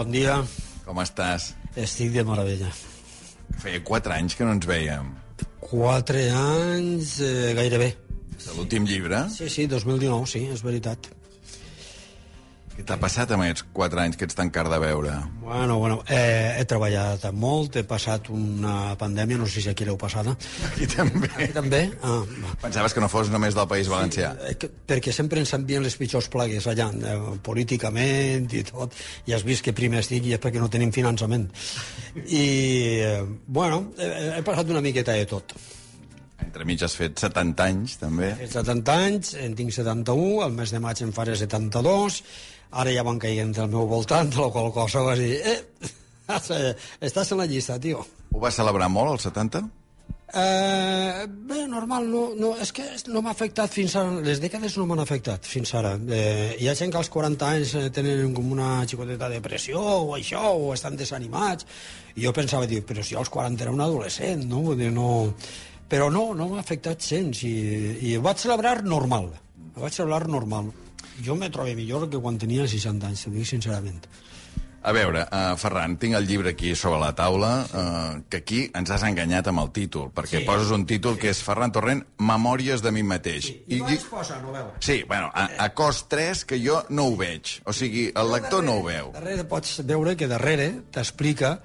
Bon dia. Com estàs? Estic de meravella. Feia quatre anys que no ens veiem. Quatre anys, eh, gairebé. De l'últim llibre? Sí, sí, 2019, sí, és veritat. Què t'ha passat amb aquests quatre anys que ets tan car de veure? Bueno, bueno, eh, he treballat molt, he passat una pandèmia, no sé si aquí l'heu passada. Aquí també. Aquí també? Ah. Pensaves que no fos només del País Valencià? Eh, que- perquè sempre ens envien les pitjors plagues allà, eh, políticament i tot, i has vist que primer estic i és perquè no tenim finançament. I, eh, bueno, he, he passat una miqueta de tot. Entremig has fet 70 anys, també. He 70 anys, en tinc 71, el mes de maig en faré 72, ara ja van caient del meu voltant, de la qual cosa vas dir, eh, estàs en la llista, tio. Ho vas celebrar molt, els 70? Eh, bé, normal, no, no, és que no m'ha afectat fins ara, les dècades no m'han afectat fins ara. Eh, hi ha gent que als 40 anys eh, tenen com una xicoteta de depressió o això, o estan desanimats, i jo pensava, dic, però si als 40 era un adolescent, no? Vull dir, no... Però no, no m'ha afectat gens, i, i ho vaig celebrar normal, ho vaig celebrar normal. Jo me trobo millor que quan tenia 60 anys, t'ho dic sincerament. A veure, uh, Ferran, tinc el llibre aquí sobre la taula, uh, que aquí ens has enganyat amb el títol, perquè Sí. poses un títol que és Ferran Torrent, Memòries de mi mateix. I, I vaig posar novel·la. Sí, bueno, a, a cos 3 que jo no ho veig. O sigui, el lector no ho veu. Darrere pots veure que darrere t'explica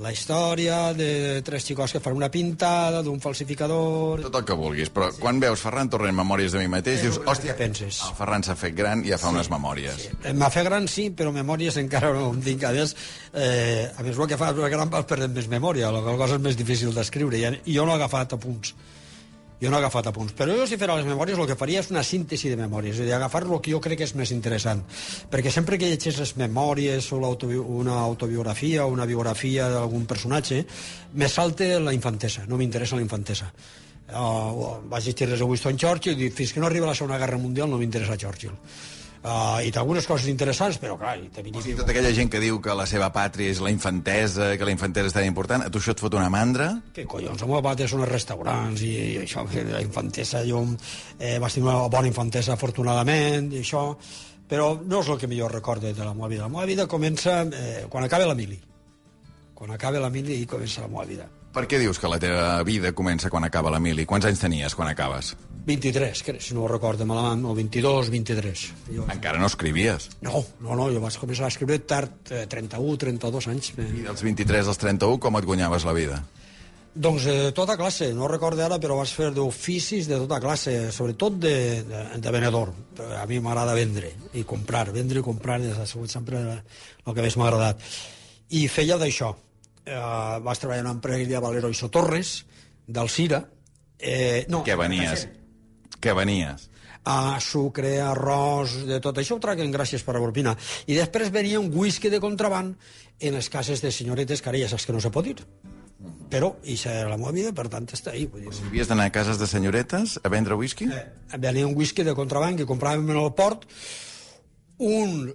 la història de tres xicos que fan una pintada, d'un falsificador... Tot el que vulguis, però quan veus Ferran Torrent, Memòries de mi mateix, dius, hòstia, penses? el Ferran s'ha fet gran i ja fa unes memòries. Eh, M'ha fet gran, sí, però memòries encara no en tinc. A més, eh, a més el que fa gran vas perdent més memòria, la cosa és més difícil d'escriure. I, jo no he agafat apunts. Jo no he agafat apunts. Però jo, si fera les memòries, el que faria és una síntesi de memòries, és a dir, agafar el que jo crec que és més interessant. Perquè sempre que llegeix les memòries o l'autobi- una autobiografia o una biografia d'algun personatge, me salte la infantesa, no m'interessa la infantesa. Uh, vaig llegir les de Winston Churchill i fins que no arriba la Segona Guerra Mundial no m'interessa Churchill. Uh, I té algunes coses interessants, però clar, i te I tota aquella gent que diu que la seva pàtria és la infantesa, que la infantesa és tan important, a tu això et fot una mandra? Què collons, la meva pàtria són els restaurants i, i això, la infantesa, jo eh, vaig tenir una bona infantesa afortunadament, i això, però no és el que millor recorde de la meva vida. La meva vida comença eh, quan acaba la mili. Quan acaba la mili i comença la meva vida. Per què dius que la teva vida comença quan acaba la mili? Quants anys tenies quan acabes? 23, crec, si no ho recordo malament, o 22, 23. Jo... Encara no escrivies. No, no, no, jo vaig començar a escriure tard, eh, 31, 32 anys. I Eh, dels 23 als 31, com et guanyaves la vida? Doncs de tota classe, no recordo ara, però vaig fer d'oficis de tota classe, sobretot de, de, de venedor. A mi m'agrada vendre i comprar, vendre i comprar ha sigut sempre el que més m'ha agradat. I feia d'això. Eh, vaig treballar en una empresa que es deia Valero i Sotorres, del Cira. Eh, no, Què venies? Què venies? a sucre, arròs, de tot això ho traguen gràcies per Aborpina. I després venia un whisky de contraband en les cases de senyoretes que ara ja saps que no se pot dir. Però, i era la meva vida, per tant, està ahí. Vull dir, Havies d'anar a cases de senyoretes a vendre whisky? eh, venia un whisky de contraband que compràvem en el port, un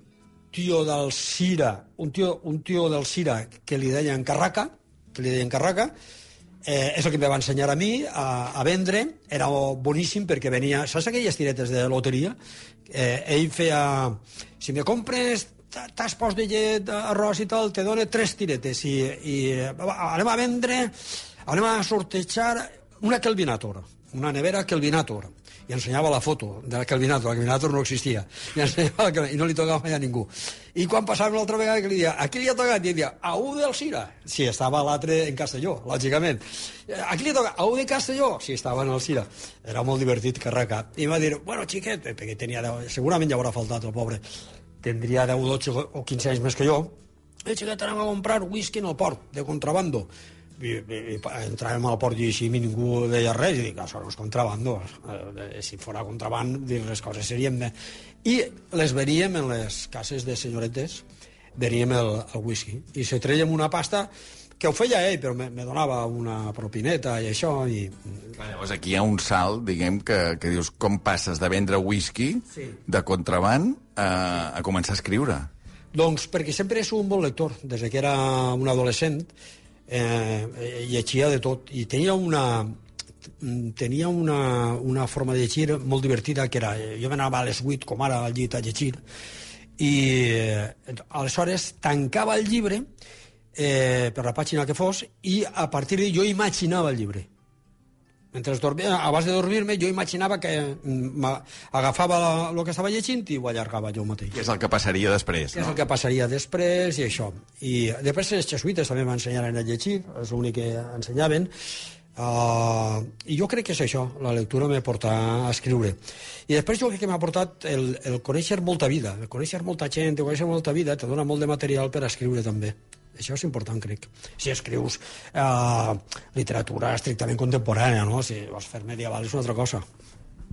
tio del Cira, un tio, un tio del Cira que li deien Carraca, que li deien Carraca, eh, és el que em va ensenyar a mi a, a vendre, era boníssim perquè venia, saps aquelles tiretes de loteria? Eh, ell feia, si me compres tas pots de llet, arròs i tal, te dona tres tiretes i, i anem a vendre, anem a sortejar una Kelvinator, una nevera Kelvinator i ensenyava la foto de la Kelvinator, la Kelvinator no existia, i, ensenyava i no li tocava mai a ningú. I quan passàvem l'altra vegada que li dia, a qui li ha tocat? I dia, a un del Cira. Sí, estava l'altre en Castelló, lògicament. A qui li toca? A un de Castelló? Sí, estava en el Cira. Era molt divertit, Carraca. I va dir, bueno, xiquet, perquè tenia 10, segurament ja haurà faltat el pobre, tindria 10, 12 o 15 anys més que jo, eh, xiquet, anem a comprar whisky en el port, de contrabando. I, i, i entràvem al port i i ningú deia res, i dic, això no és contrabando, eh, si fora contraband, dir, les coses serien... De... I les veníem en les cases de senyoretes, veníem el, el whisky, i se treiem una pasta que ho feia ell, però me, me donava una propineta i això, i... Clar, Llavors aquí hi ha un salt, diguem, que, que dius com passes de vendre whisky Sí. de contraband a, a començar a escriure. Doncs perquè sempre he sigut un bon lector, des que era un adolescent, eh, llegia de tot, i tenia una, tenia una, una forma de llegir molt divertida, que era, jo m'anava a les 8, com ara, al llit a llegir, I eh, aleshores tancava el llibre eh, per la pàgina que fos i a partir d'ahí jo imaginava el llibre. Mentre dormia, abans de dormir-me, jo imaginava que mm, agafava el que estava llegint i ho allargava jo mateix. Què és el que passaria després, no? és el que passaria després i això. I després els jesuïtes també m'ensenyaren a llegir, és l'únic que ensenyaven. Uh, I jo crec que és això, la lectura m'ha portat a escriure. I després jo crec que m'ha portat el, el conèixer molta vida, el conèixer molta gent, el conèixer molta vida, te dona molt de material per a escriure també. Això és important, crec. Si escrius uh, literatura estrictament contemporània, no? Si vols fer medieval és una altra cosa.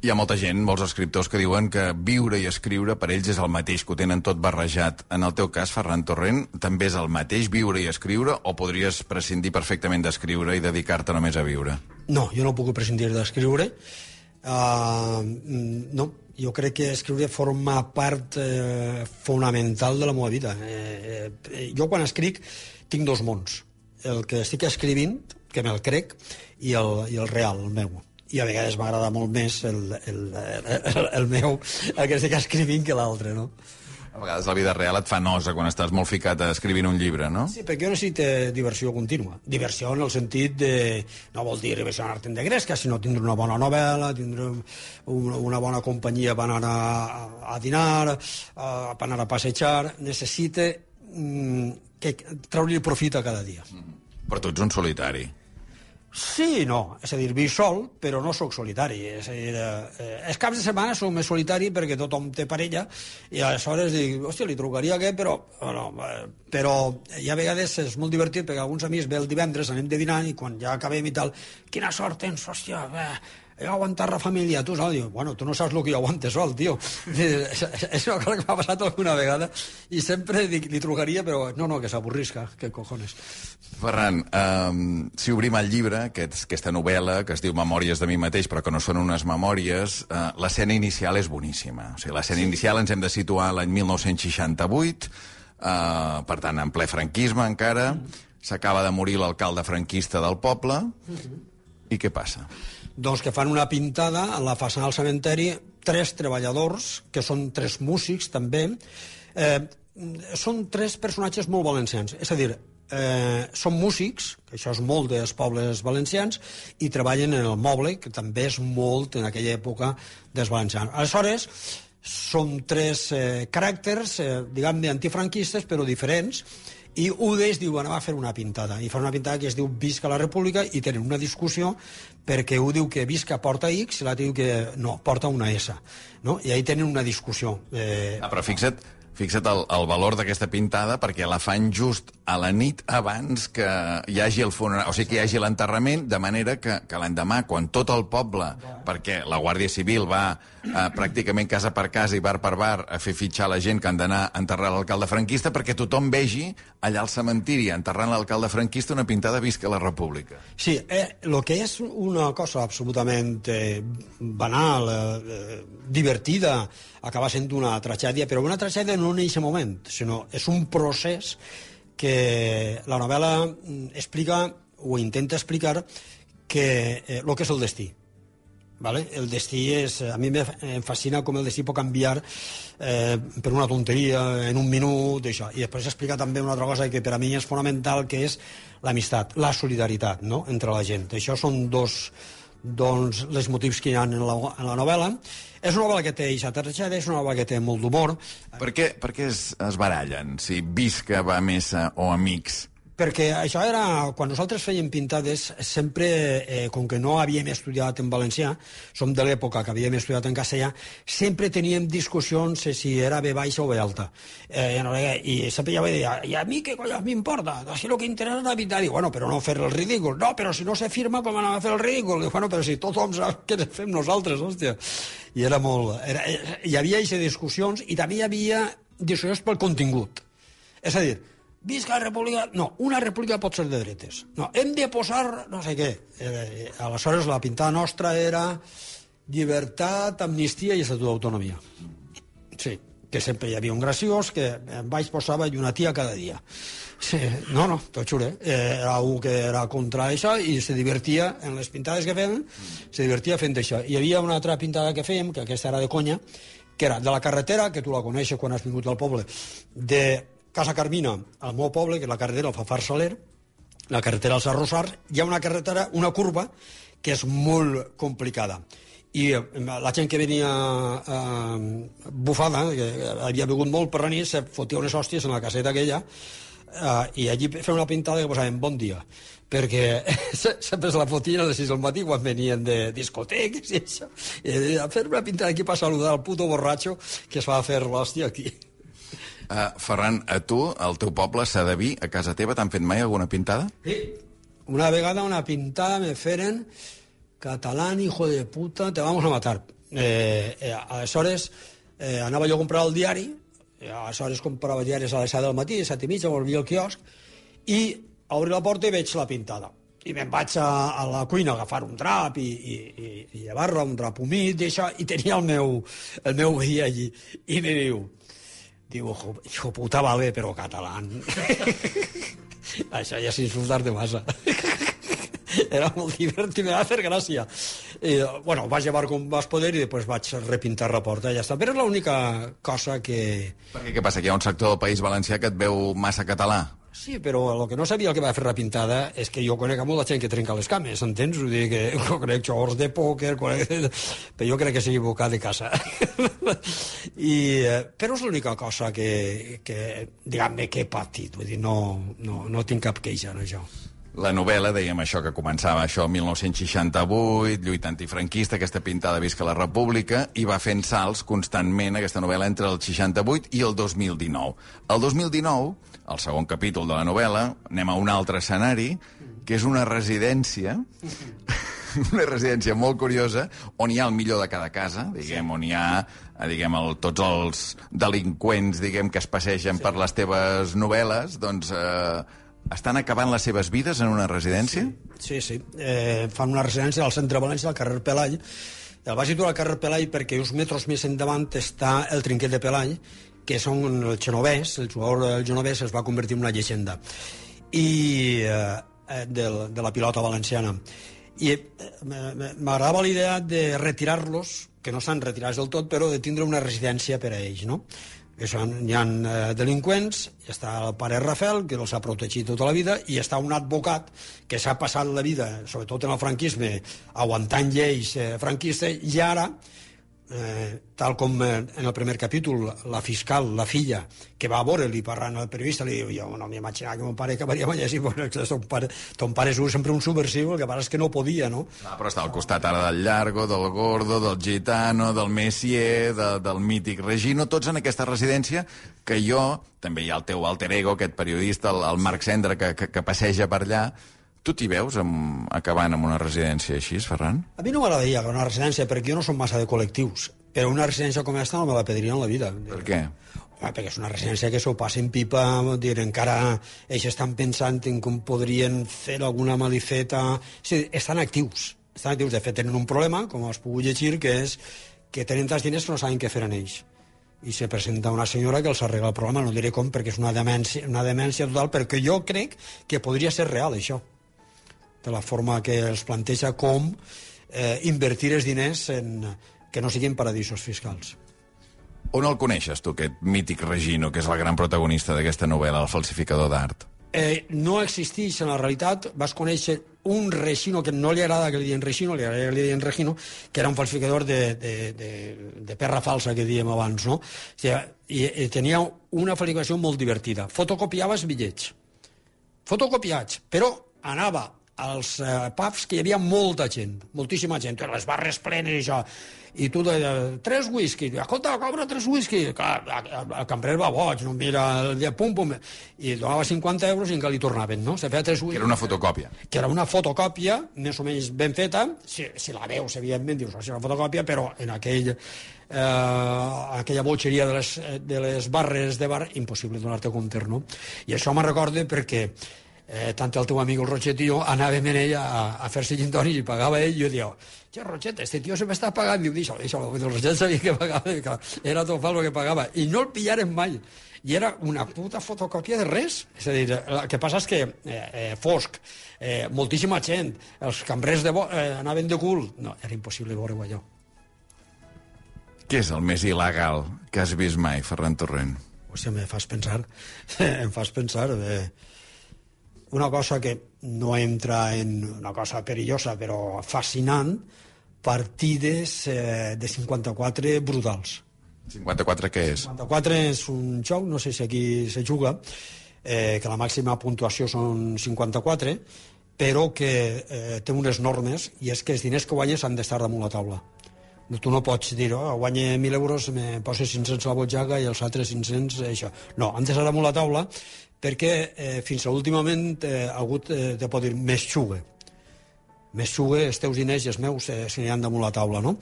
Hi ha molta gent, molts escriptors, que diuen que viure i escriure per ells és el mateix, que ho tenen tot barrejat. En el teu cas, Ferran Torrent, també és el mateix viure i escriure o podries prescindir perfectament d'escriure i dedicar-te només a viure? No, jo no puc prescindir d'escriure. Uh, no, jo crec que escriure forma part eh, fonamental de la meva vida. Eh, eh, jo quan escric tinc dos mons. El que estic escrivint, que me'l crec, i el, i el real, el meu i a vegades m'agrada molt més el, el, el, el meu, el que estic escrivint, que l'altre, no? A vegades la vida real et fa nosa quan estàs molt ficat a escrivint un llibre, no? Sí, perquè jo necessito diversió contínua. Diversió en el sentit de... No vol dir diversionar-te'n de gresca, sinó tindre una bona novel·la, tindre una, bona companyia per anar a, a dinar, a, per anar a passejar... Necessita mm, que, treure-li profit a cada dia. Mm. Però tu ets un solitari. Sí i no. És a dir, visc sol, però no sóc solitari. És a dir, eh, els caps de setmana sóc més solitari perquè tothom té parella i aleshores dic, hòstia, li trucaria aquest, però... Bueno, eh, però hi ha vegades és molt divertit perquè alguns amics ve el divendres, anem de dinar i quan ja acabem i tal, quina sort tens, hòstia, eh, he aguantat la família, tu, saps? Diu, bueno, tu no saps el que jo aguante sol, tio. és una cosa que m'ha passat alguna vegada i sempre dic, li trucaria, però no, no, que s'avorrisca, que cojones. Ferran, um, si obrim el llibre, aquest, aquesta novel·la que es diu Memòries de mi mateix, però que no són unes memòries, uh, l'escena inicial és boníssima. O sigui, l'escena inicial ens hem de situar l'any 1968, uh, per tant, en ple franquisme encara, s'acaba de morir l'alcalde franquista del poble, i què passa? doncs que fan una pintada a la façana del cementeri, tres treballadors, que són tres músics també, eh, són tres personatges molt valencians. És a dir, eh, són músics, que això és molt dels pobles valencians, i treballen en el moble, que també és molt en aquella època dels valencians. Aleshores, són tres eh, caràcters, eh, diguem-ne, antifranquistes, però diferents, i un d'ells diu, anava a fer una pintada, i fa una pintada que es diu Visca la República, i tenen una discussió perquè un diu que Visca porta X i l'altre diu que no, porta una S. No? I ahí tenen una discussió. Eh... Ah, però fixa't, Fixa't el, el valor d'aquesta pintada perquè la fan just a la nit abans que hi hagi el funeral, o sigui que hi hagi l'enterrament, de manera que, que l'endemà, quan tot el poble, perquè la Guàrdia Civil va eh, pràcticament casa per casa i bar per bar a fer fitxar la gent que han d'anar a enterrar l'alcalde franquista perquè tothom vegi allà al cementiri enterrant l'alcalde franquista una pintada visca la República. Sí, eh, lo que és una cosa absolutament eh, banal, eh, divertida, acaba sent una tragèdia, però una tragèdia no en aquest moment, sinó és un procés que la novel·la mm, explica o intenta explicar que eh, el que és el destí. Vale? El destí és... A mi em fascina com el destí pot canviar eh, per una tonteria en un minut, això. I després explica també una altra cosa que per a mi és fonamental, que és l'amistat, la solidaritat no? entre la gent. Això són dos, doncs, les motius que hi ha en la, en la novel·la. És una novel·la que té aquesta tragèdia, és una novel·la que té molt d'humor. Per què, per què es, es barallen? Si visca va a missa o amics? Perquè això era, quan nosaltres fèiem pintades, sempre, eh, com que no havíem estudiat en valencià, som de l'època que havíem estudiat en castellà, sempre teníem discussions si era B baixa o B alta. Eh, I sempre ja vaig dir, i a mi què collons m'importa? Si el que interessa és pintar. I, bueno, però no fer el ridícul. No, però si no se firma, com anem a fer el ridícul? I, bueno, però si tothom sap què fem nosaltres, hòstia. I era molt... Era, eh, hi havia aquestes discussions i també hi havia discussions pel contingut. És a dir, visca la república... No, una república pot ser de dretes. No, hem de posar no sé què. Eh, aleshores la pintada nostra era llibertat, amnistia i estatut d'autonomia. Sí, que sempre hi havia un graciós que em vaig posava i una tia cada dia. Sí, no, no, t'ho jure. Eh, era un que era contra això i se divertia en les pintades que fèiem, se divertia fent això. Hi havia una altra pintada que fèiem, que aquesta era de conya, que era de la carretera, que tu la coneixes quan has vingut al poble, de Casa Carmina al meu poble, que és la carretera el Fafar Saler, la carretera als Arrossars, hi ha una carretera, una curva, que és molt complicada. I eh, la gent que venia eh, bufada, que havia begut molt per la nit, se fotia unes hòsties en la caseta aquella, eh, i allí feia una pintada que posaven bon dia perquè sempre se la fotien a les 6 del matí quan venien de discoteques i això. I a fer una pintada aquí per saludar al puto borratxo que es va fer l'hòstia aquí. Uh, Ferran, a tu, al teu poble, Sadaví, a casa teva, t'han fet mai alguna pintada? Sí. Una vegada una pintada me feren catalán, hijo de puta, te vamos a matar. Eh, eh, aleshores, eh, anava jo a comprar el diari, eh, aleshores comprava diaris a les 7 del matí, a 7 i mitja, volvia al quiosc, i a obrir la porta i veig la pintada. I me'n vaig a, a la cuina a agafar un drap i, i, i, i llevar-la, un drap humit, i, això, i tenia el meu, el meu veí allí. I me diu, diu, hijo, puta, vale, però català. això ja és insultar-te massa. Era molt divertit, me va fer gràcia. I, bueno, vaig llevar com vas poder i després vaig repintar la porta i ja està. Però és l'única cosa que... Perquè què passa, que hi ha un sector del País Valencià que et veu massa català? Sí, però el que no sabia el que va fer la pintada és que jo conec a molta gent que trenca les cames, entens? Vull dir que conec jugadors de pòquer, conec... però jo crec que s'ha equivocat de casa. I, eh, però és l'única cosa que, que diguem-ne, que he patit. Vull dir, no, no, no tinc cap queixa en això. La novel·la, dèiem això, que començava això 1968, lluita antifranquista, aquesta pintada Visca la República, i va fent salts constantment, aquesta novel·la, entre el 68 i el 2019. El 2019, el segon capítol de la novel·la, anem a un altre escenari, que és una residència, una residència molt curiosa, on hi ha el millor de cada casa, diguem, on hi ha eh, diguem, el, tots els delinqüents diguem, que es passegen sí. per les teves novel·les, doncs eh, estan acabant les seves vides en una residència? Sí, sí. Eh, fan una residència al centre de València, al carrer Pelall. El vaig situar al carrer Pelall perquè uns metres més endavant està el trinquet de Pelall, que són el Genovès, el jugador del Genovès es va convertir en una llegenda i eh, de, de la pilota valenciana. I eh, m'agradava la idea de retirar-los, que no s'han retirat del tot, però de tindre una residència per a ells, no? Que són, hi ha eh, delinqüents, hi està el pare Rafael, que els ha protegit tota la vida, i està un advocat que s'ha passat la vida, sobretot en el franquisme, aguantant lleis eh, franquistes, i ara eh, tal com eh, en el primer capítol la fiscal, la filla, que va a veure-li parlant al periodista, li diu, jo no m'imaginava que mon pare acabaria amb allà, bueno, ton pare, ton pare és sempre un subversiu, el que passa és que no podia, no? Ah, però està al costat ara del Llargo, del Gordo, del Gitano, del Messier, de, del mític Regino, tots en aquesta residència que jo, també hi ha el teu alter ego, aquest periodista, el, el Marc Cendra, que, que, que passeja per allà, Tu t'hi veus amb, acabant en una residència així, Ferran? A mi no m'agradaria una residència perquè jo no som massa de col·lectius. Però una residència com aquesta no me la pediria en la vida. Per què? Home, perquè és una residència que s'ho passa en pipa, dir, encara ells estan pensant en com podrien fer alguna malifeta... Sí, estan actius. Estan actius. De fet, tenen un problema, com has pogut llegir, que és que tenen tants diners que no saben què fer en ells i se presenta una senyora que els arregla el problema, no diré com perquè és una demència, una demència total, perquè jo crec que podria ser real, això de la forma que els planteja com eh, invertir els diners en, que no siguin paradisos fiscals. On el coneixes, tu, aquest mític Regino, que és el gran protagonista d'aquesta novel·la, el falsificador d'art? Eh, no existeix en la realitat. Vas conèixer un Regino que no li agrada que li diguin Regino, li agrada que li diguin Regino, que era un falsificador de, de, de, de perra falsa, que diem abans, no? O sigui, i, i tenia una falsificació molt divertida. Fotocopiaves bitllets. Fotocopiats, però anava als eh, pubs que hi havia molta gent, moltíssima gent, les barres plenes i això, i tu de, tres whisky, escolta, cobra tres whisky, el cambrer va boig, no mira, el dia, pum, pum, i donava 50 euros i encara li tornaven, no? Se feia tres whisky. Que era una fotocòpia. Que era una fotocòpia, més o menys ben feta, si, si la veus, evidentment, dius, és una fotocòpia, però en aquell, eh, aquella botxeria de les, de les barres de bar, impossible donar-te compte, no? I això me recorda perquè eh, tant el teu amic el Roget i jo anàvem en ell a, a fer-se gintònic i pagava ell, i jo diu, che, Roget, este tio se m'està pagant, diu, deixa-lo, deixa-lo, el Roget sabia que pagava, que era tot el que pagava, i no el pillaren mai, i era una puta fotocòpia de res, és a dir, el que passa és que eh, eh, fosc, eh, moltíssima gent, els cambrers de bo, eh, anaven de cul, no, era impossible veure-ho allò. Què és el més il·legal que has vist mai, Ferran Torrent? Hòstia, me fas pensar, em fas pensar... Eh, una cosa que no entra en una cosa perillosa, però fascinant, partides eh, de 54 brutals. 54 què és? 54 és un joc, no sé si aquí se juga, eh, que la màxima puntuació són 54, però que eh, té unes normes, i és que els diners que guanyes han d'estar damunt la taula. Tu no pots dir, oh, guanye 1.000 euros, me poso 500 a la botxaca i els altres 500, això. No, han d'estar damunt la taula perquè eh, fins a l'últimament eh, ha hagut eh, de poder més xugue. Més xugue, els teus diners i els meus eh, se n'hi damunt la taula, no?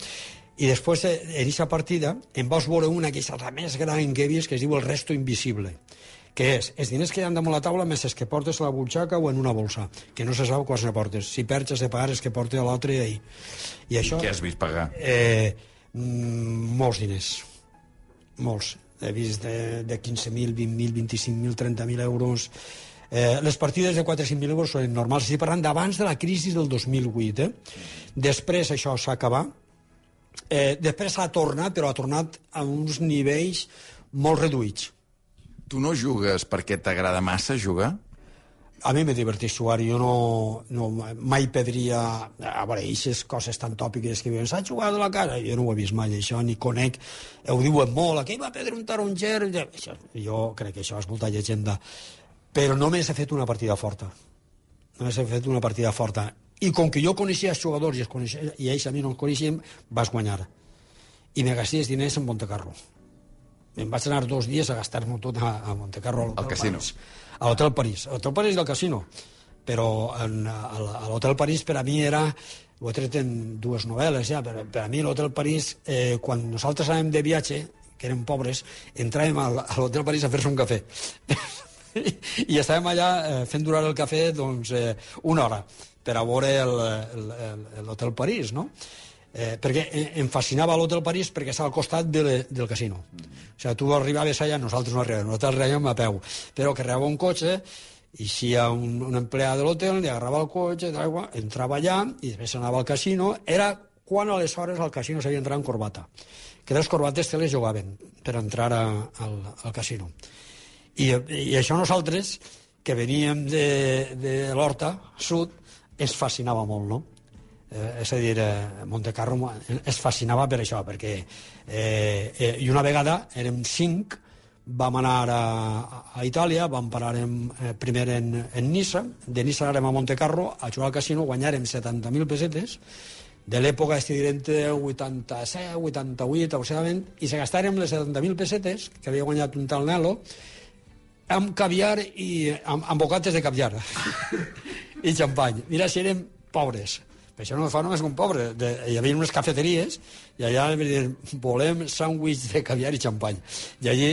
I després, eh, en aquesta partida, em vas veure una que és la més gran que he vist, que es diu el resto invisible que és els diners que hi ha damunt la taula més els que portes a la butxaca o en una bolsa, que no se sap quants ne portes. Si perds, has de pagar els que porta a l'altre i, i això... I què has vist pagar? Eh, mm, molts diners. Molts. He vist de, de 15.000, 20.000, 25.000, 30.000 euros... Eh, les partides de 4 5.000 euros són normals. Estic parlant d'abans de la crisi del 2008. Eh? Després això s'ha acabat. Eh, després s'ha tornat, però ha tornat a uns nivells molt reduïts Tu no jugues perquè t'agrada massa jugar? A mi me diverteix jugar, jo no, no mai pedria... A veure, aquestes coses tan tòpiques que diuen s'ha jugat a la cara, jo no ho he vist mai, això, ni conec, ho diuen molt, aquell va perdre un taronger... Això, jo crec que això és molta llegenda. Però només he fet una partida forta. Només he fet una partida forta. I com que jo coneixia els jugadors i, els coneixia, i ells a mi no els coneixíem, vas guanyar. I me diners en Montecarlo. Em vaig anar dos dies a gastar-m'ho tot a, a Montecarlo, al casino. París. A l'Hotel París. A l'Hotel París del casino. Però en, a, l'Hotel París per a mi era... Ho he tret en dues novel·les ja, però per a mi l'Hotel París, eh, quan nosaltres anàvem de viatge, que érem pobres, entràvem a, a l'Hotel París a fer-se un cafè. I estàvem allà eh, fent durar el cafè doncs, eh, una hora per a veure l'Hotel París, no? Eh, perquè em fascinava l'Hotel París perquè estava al costat de le, del casino. Mm. O sigui, tu arribaves allà, nosaltres no arribàvem, nosaltres arribàvem a peu, però que arribava un cotxe, i si hi ha un, un empleat de l'hotel, li agarrava el cotxe, d'aigua, entrava allà, i després anava al casino, era quan aleshores al casino s'havia entrat en corbata, que les corbates te les jugaven per entrar a, al, al casino. I, I això nosaltres, que veníem de, de l'Horta Sud, ens fascinava molt, no? Eh, és a dir, eh, Montecarlo es fascinava per això, perquè eh, eh, i una vegada érem cinc, vam anar a, a Itàlia, vam parar en, eh, primer en, en Nissa, de Nissa anàrem a Montecarlo a jugar al casino, guanyarem 70.000 pesetes, de l'època, estic dient, 87, 88, aproximadament, i se gastàrem les 70.000 pesetes, que havia guanyat un tal Nelo, amb caviar i amb, amb bocates de caviar i xampany. Mira si érem pobres això no ho fa només un pobre. De, hi havia unes cafeteries i allà dir, volem sàndwich de caviar i xampany. I allí,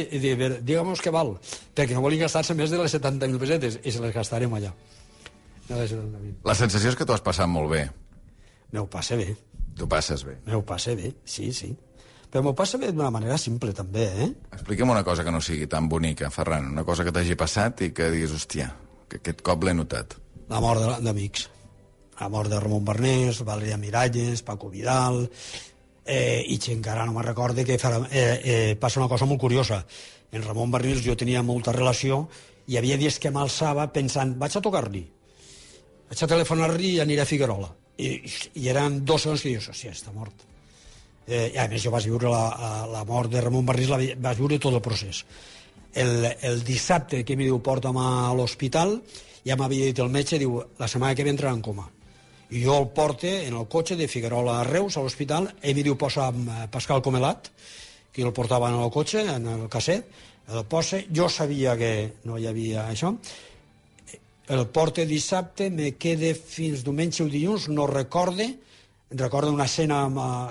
digue'm què val, perquè no volien gastar-se més de les 70.000 pesetes i se les gastarem allà. No, La sensació és que t'ho has passat molt bé. M'ho passa bé. T'ho passes bé. M'ho passa bé, sí, sí. Però m'ho passa bé d'una manera simple, també, eh? Explica'm una cosa que no sigui tan bonica, Ferran. Una cosa que t'hagi passat i que diguis, hòstia, que aquest cop l'he notat. La mort d'amics la mort de Ramon Bernés, Valeria Miralles, Paco Vidal, eh, i que encara no me recorde que farà, eh, eh, passa una cosa molt curiosa. En Ramon Bernés jo tenia molta relació i havia dies que m'alçava pensant, vaig a tocar-li, vaig a telefonar-li i aniré a Figuerola. I, i eren dos segons que dius, hòstia, està mort. Eh, a més jo vaig viure la, la mort de Ramon Bernés, la, vaig viure tot el procés. El, el dissabte que m'hi diu porta'm a l'hospital, ja m'havia dit el metge, diu, la setmana que ve entrarà en coma i jo el porte en el cotxe de Figuerola a Reus, a l'hospital, ell mi diu posa eh, Pascal Comelat, que el portava en el cotxe, en el casset, el posa, jo sabia que no hi havia això, el porte dissabte, me quede fins diumenge o dilluns, no recorde, recordo una escena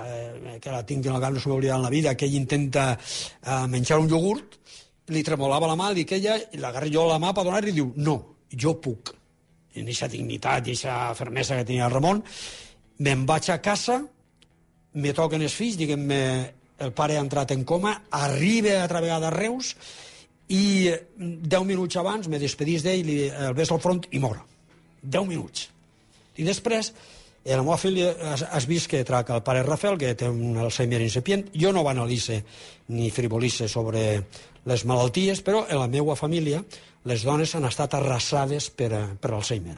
eh, que la tinc en la cap, no s'ho en la vida, que ell intenta eh, menjar un iogurt, li tremolava la mà, li queia, i l'agarro jo la mà per donar-li i diu, no, jo puc en aquesta dignitat i aquesta fermesa que tenia el Ramon, me'n vaig a casa, me toquen els fills, diguem-me, el pare ha entrat en coma, arriba altra vegada a Reus i deu minuts abans me despedís d'ell, el ves al front i mor. Deu minuts. I després I la meva filla has, has vist que traca el pare Rafael, que té un Alzheimer incipient. Jo no banalitze ni frivolice sobre les malalties, però en la meva família les dones han estat arrasades per, per Alzheimer.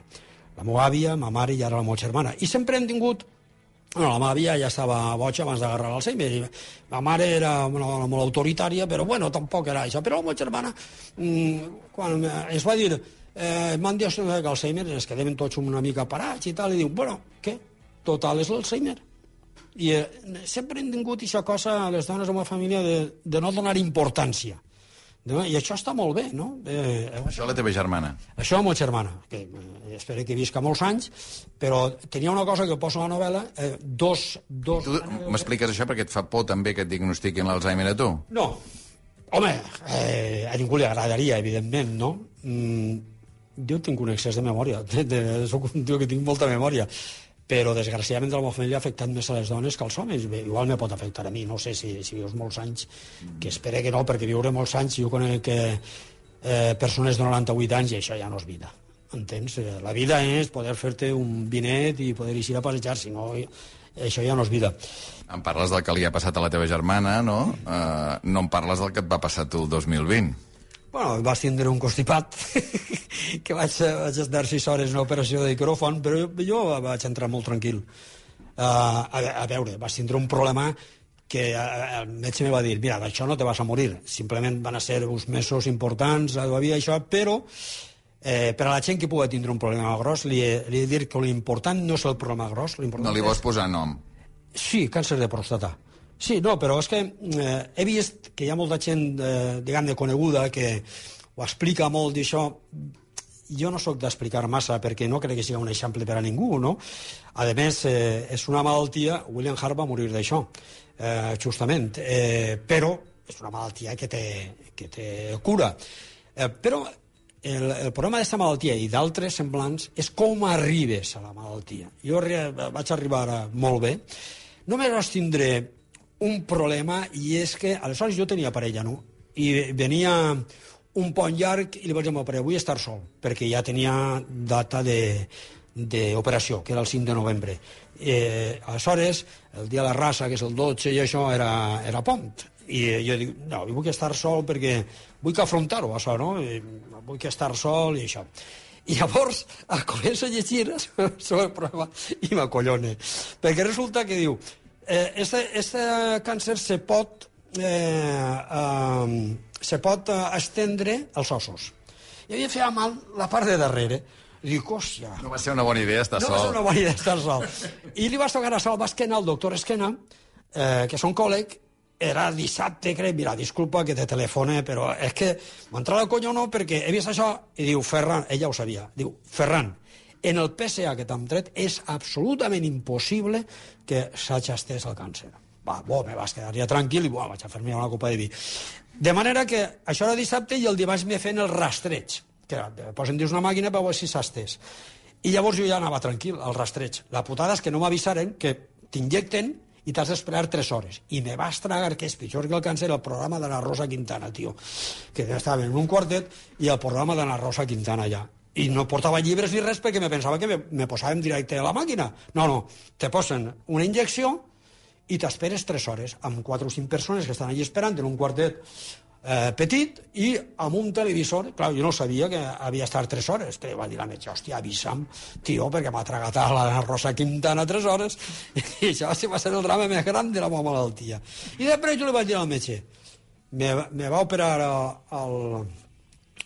La meva àvia, ma mare i ara la meva germana. I sempre hem tingut Bueno, la meva àvia ja estava boja abans d'agarrar l'Alzheimer. Ma mare era una dona molt autoritària, però bueno, tampoc era això. Però la meva germana, mmm, quan es va dir eh, m'han diagnosticat Alzheimer, ens quedem tots una mica parats i tal, i diu, bueno, què? Total és l'Alzheimer. I eh, sempre hem tingut aquesta cosa les dones de la família de, de no donar importància. I això està molt bé, no? Eh, això la teva germana. Això la meva germana, que eh, espero que visca molts anys, però tenia una cosa que poso a la novel·la, eh, dos... dos tu m'expliques això perquè et fa por també que et diagnostiquin l'Alzheimer a tu? No. Home, eh, a ningú li agradaria, evidentment, no? Mm, jo tinc un excés de memòria, de, de, soc un tio que tinc molta memòria, però desgraciadament la meva família ha afectat més a les dones que als homes. Bé, igual me pot afectar a mi, no sé si, si vius molts anys, que espero que no, perquè viure molts anys, jo conec que eh, persones de 98 anys i això ja no és vida. Entens? Eh, la vida és poder fer-te un vinet i poder eixir a passejar, si no, això ja no és vida. Em parles del que li ha passat a la teva germana, no? Uh, no em parles del que et va passar tu el 2020. Bueno, vas tindre un constipat, que vaig, vaig estar sis hores en una operació de micròfon, però jo, vaig entrar molt tranquil. Uh, a, a veure, vas tindre un problema que uh, el metge me va dir, mira, d'això no te vas a morir, simplement van a ser uns mesos importants, havia això, però eh, per a la gent que pugui tindre un problema gros, li he, li he de dir que l'important no és el problema gros, No li vols posar nom? Sí, càncer de prostata. Sí, no, però és que eh, he vist que hi ha molta gent, eh, diguem-ne, coneguda que ho explica molt d'això. Jo no sóc d'explicar massa perquè no crec que sigui un exemple per a ningú, no? A més, eh, és una malaltia, William Hart va morir d'això, eh, justament, eh, però és una malaltia que té, que té cura. Eh, però el, el problema d'aquesta malaltia i d'altres semblants és com arribes a la malaltia. Jo vaig arribar molt bé. Només vaig tindre un problema i és que aleshores jo tenia parella, no? I venia un pont llarg i li vaig dir a vull estar sol, perquè ja tenia data de d'operació, que era el 5 de novembre. Eh, aleshores, el dia de la raça, que és el 12, i això era, era pont. I jo dic, no, jo vull estar sol perquè vull que afrontar-ho, això, no? I vull que estar sol i això. I llavors començo a llegir sobre el problema i m'acollone. Perquè resulta que diu, eh, este, este càncer se pot, eh, eh, se pot eh, estendre als ossos. I havia fet mal la part de darrere. Dic, hòstia... No va ser una bona idea estar no sol. No va ser una bona idea estar sol. I li vas tocar a sol, va esquena el doctor Esquena, eh, que és un còleg, era dissabte, crec, mira, disculpa que te telefone, però és que m'entra la conya o no, perquè he vist això, i diu, Ferran, ella ho sabia, diu, Ferran, en el PSA que t'han tret és absolutament impossible que s'hagi estès el càncer. Va, bo, me vas quedar ja tranquil i bo, vaig a fer-me una copa de vi. De manera que això era dissabte i el dimarts me fent el rastreig, que posen dins una màquina per veure si s'ha estès. I llavors jo ja anava tranquil, al rastreig. La putada és que no m'avisaren que t'injecten i t'has d'esperar 3 hores. I me vas tragar, que és pitjor que el càncer, el programa de la Rosa Quintana, tio. Que estava en un quartet i el programa de la Rosa Quintana ja i no portava llibres ni res perquè me pensava que me, me posàvem directe a la màquina. No, no, te posen una injecció i t'esperes 3 hores amb 4 o 5 persones que estan allà esperant en un quartet eh, petit i amb un televisor. Clar, jo no sabia que havia estat 3 hores, però va dir la metge, hòstia, avisa'm, tio, perquè m'ha tragat a la Rosa Quintana 3 hores. I això va ser el drama més gran de la meva malaltia. I després jo li vaig dir al metge, me, me va operar el, el,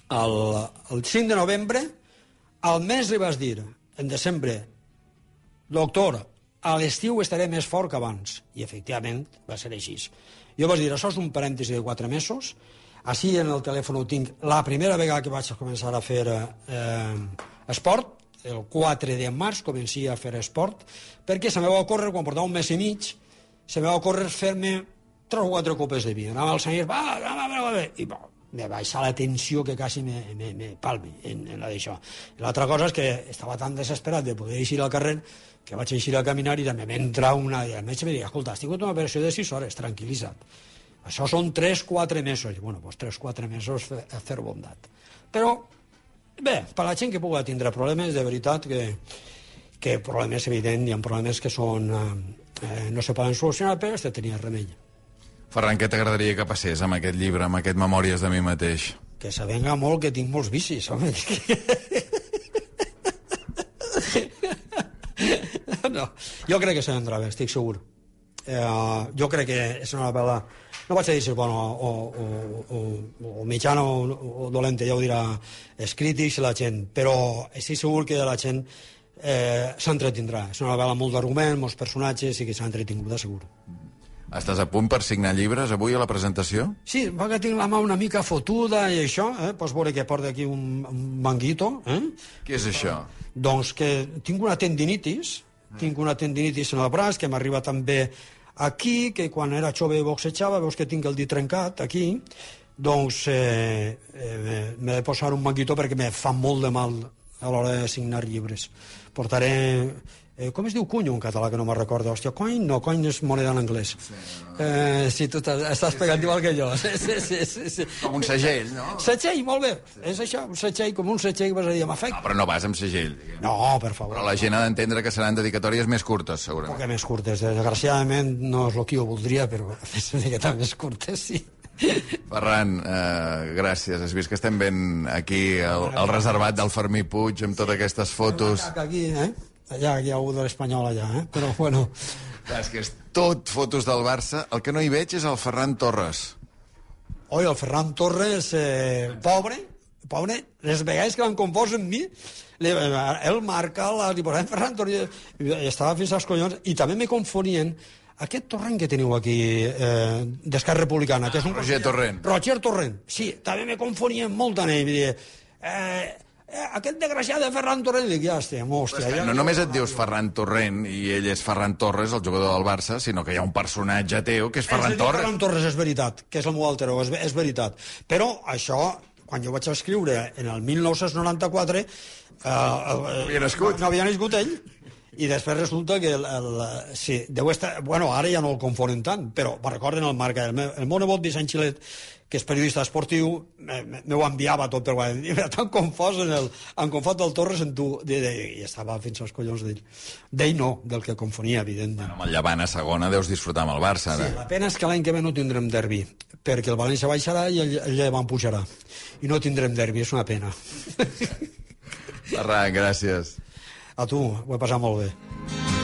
el 5 de novembre, al mes li vas dir, en desembre, doctor, a l'estiu estaré més fort que abans. I, efectivament, va ser així. Jo vaig dir, això és un parèntesi de quatre mesos, així en el telèfon ho tinc la primera vegada que vaig començar a fer eh, esport, el 4 de març comencia a fer esport, perquè se me va ocórrer, quan portava un mes i mig, se me va ocórrer fer-me tres o quatre copes de vi. Anava al senyor, va, va, va, va, va, i va, me baixa la tensió que quasi me, me, me palmi en, en la d'això. L'altra cosa és que estava tan desesperat de poder eixir al carrer que vaig eixir a caminar i també m'entra una... I el metge me deia, escolta, has tingut una operació de 6 hores, tranquil·litza't. Això són 3-4 mesos. I, bueno, doncs 3-4 mesos a fer, fer bondat. Però, bé, per la gent que pugui tindre problemes, de veritat que, que problemes, evident, hi ha problemes que són, eh, eh, no se poden solucionar, però este tenia remei. Ferran, què t'agradaria que passés amb aquest llibre, amb aquest Memòries de mi mateix? Que se venga molt que tinc molts vicis, home. no, jo crec que se vendrà bé, estic segur. Eh, jo crec que és una novel·la no vaig a dir si és bona o, o, o, o mitjana o, o dolenta, ja ho dirà els crítics la gent, però estic segur que la gent eh, s'entretindrà. És una novel·la molt d'argument, molts personatges i que s'ha entretingut, de segur. Estàs a punt per signar llibres avui a la presentació? Sí, va que tinc la mà una mica fotuda i això, eh? pots veure que porta aquí un, un manguito. Eh? Què és això? Doncs que tinc una tendinitis, tinc una tendinitis en el braç que m'arriba també aquí, que quan era jove boxejava, veus que tinc el dit trencat aquí, doncs eh, eh, m'he de posar un manguito perquè me fa molt de mal a l'hora de signar llibres. Portaré... Eh, com es diu cunyo en català, que no me'n recordo? Hòstia, coin? No, coin és moneda en anglès. Sí, no. eh, sí tu estàs, estàs pegant igual que jo. Sí, sí, sí, sí, sí. Com un segell, no? Segell, molt bé. Sí. És això, un segell, com un segell, vas a dir, m'afecta. No, però no vas amb segell. Diguem. No, per favor. Però la gent ha d'entendre que seran dedicatòries més curtes, segurament. Poc més curtes. Desgraciadament no és el que jo voldria, però és una miqueta més curtes, sí. Ferran, eh, gràcies. Has vist que estem ben aquí al, al reservat del Fermí Puig amb totes aquestes fotos. Aquí, eh? Allà hi ha un de l'Espanyol allà, eh? Però, bueno... Clar, és que és tot fotos del Barça. El que no hi veig és el Ferran Torres. Oi, el Ferran Torres, eh, pobre, pobre, les vegades que van confós amb mi, li, ell marca, la, li posava Ferran Torres, i estava fins als collons, i també me confonien aquest Torrent que teniu aquí eh, d'Esquerra Republicana, que és un... Roger Torrent. Roger Torrent, sí, també me confonien molt en ell, eh, eh, aquest desgraciat de Ferran Torrent, dic, ja estem, hòstia. Ja, no només et dius Ferran Torrent i ell és Ferran Torres, el jugador del Barça, sinó que hi ha un personatge teu que és Ferran Torres. Ferran Torres és veritat, que és el meu alteró, és, és veritat. Però això, quan jo vaig escriure en el 1994... Eh, eh, no havia nascut. No havia nascut ell, i després resulta que el, el, sí, deu estar, bueno, ara ja no el confonen tant, però me recorden el marca, el, meu, el meu nebot Vicent Xilet, que és periodista esportiu, me, me, me ho enviava tot per guanyar. Era tan confós en el, en confós del Torres en tu, de, de, i estava fins als collons d'ell. D'ell no, del que confonia, evidentment. Bueno, amb el Llevant a segona deus disfrutar amb el Barça, ara. Sí, la pena és que l'any que ve no tindrem derbi, perquè el València baixarà i el, el Llevant pujarà. I no tindrem derbi, és una pena. Ferran, gràcies. A tu, ho he passat molt bé.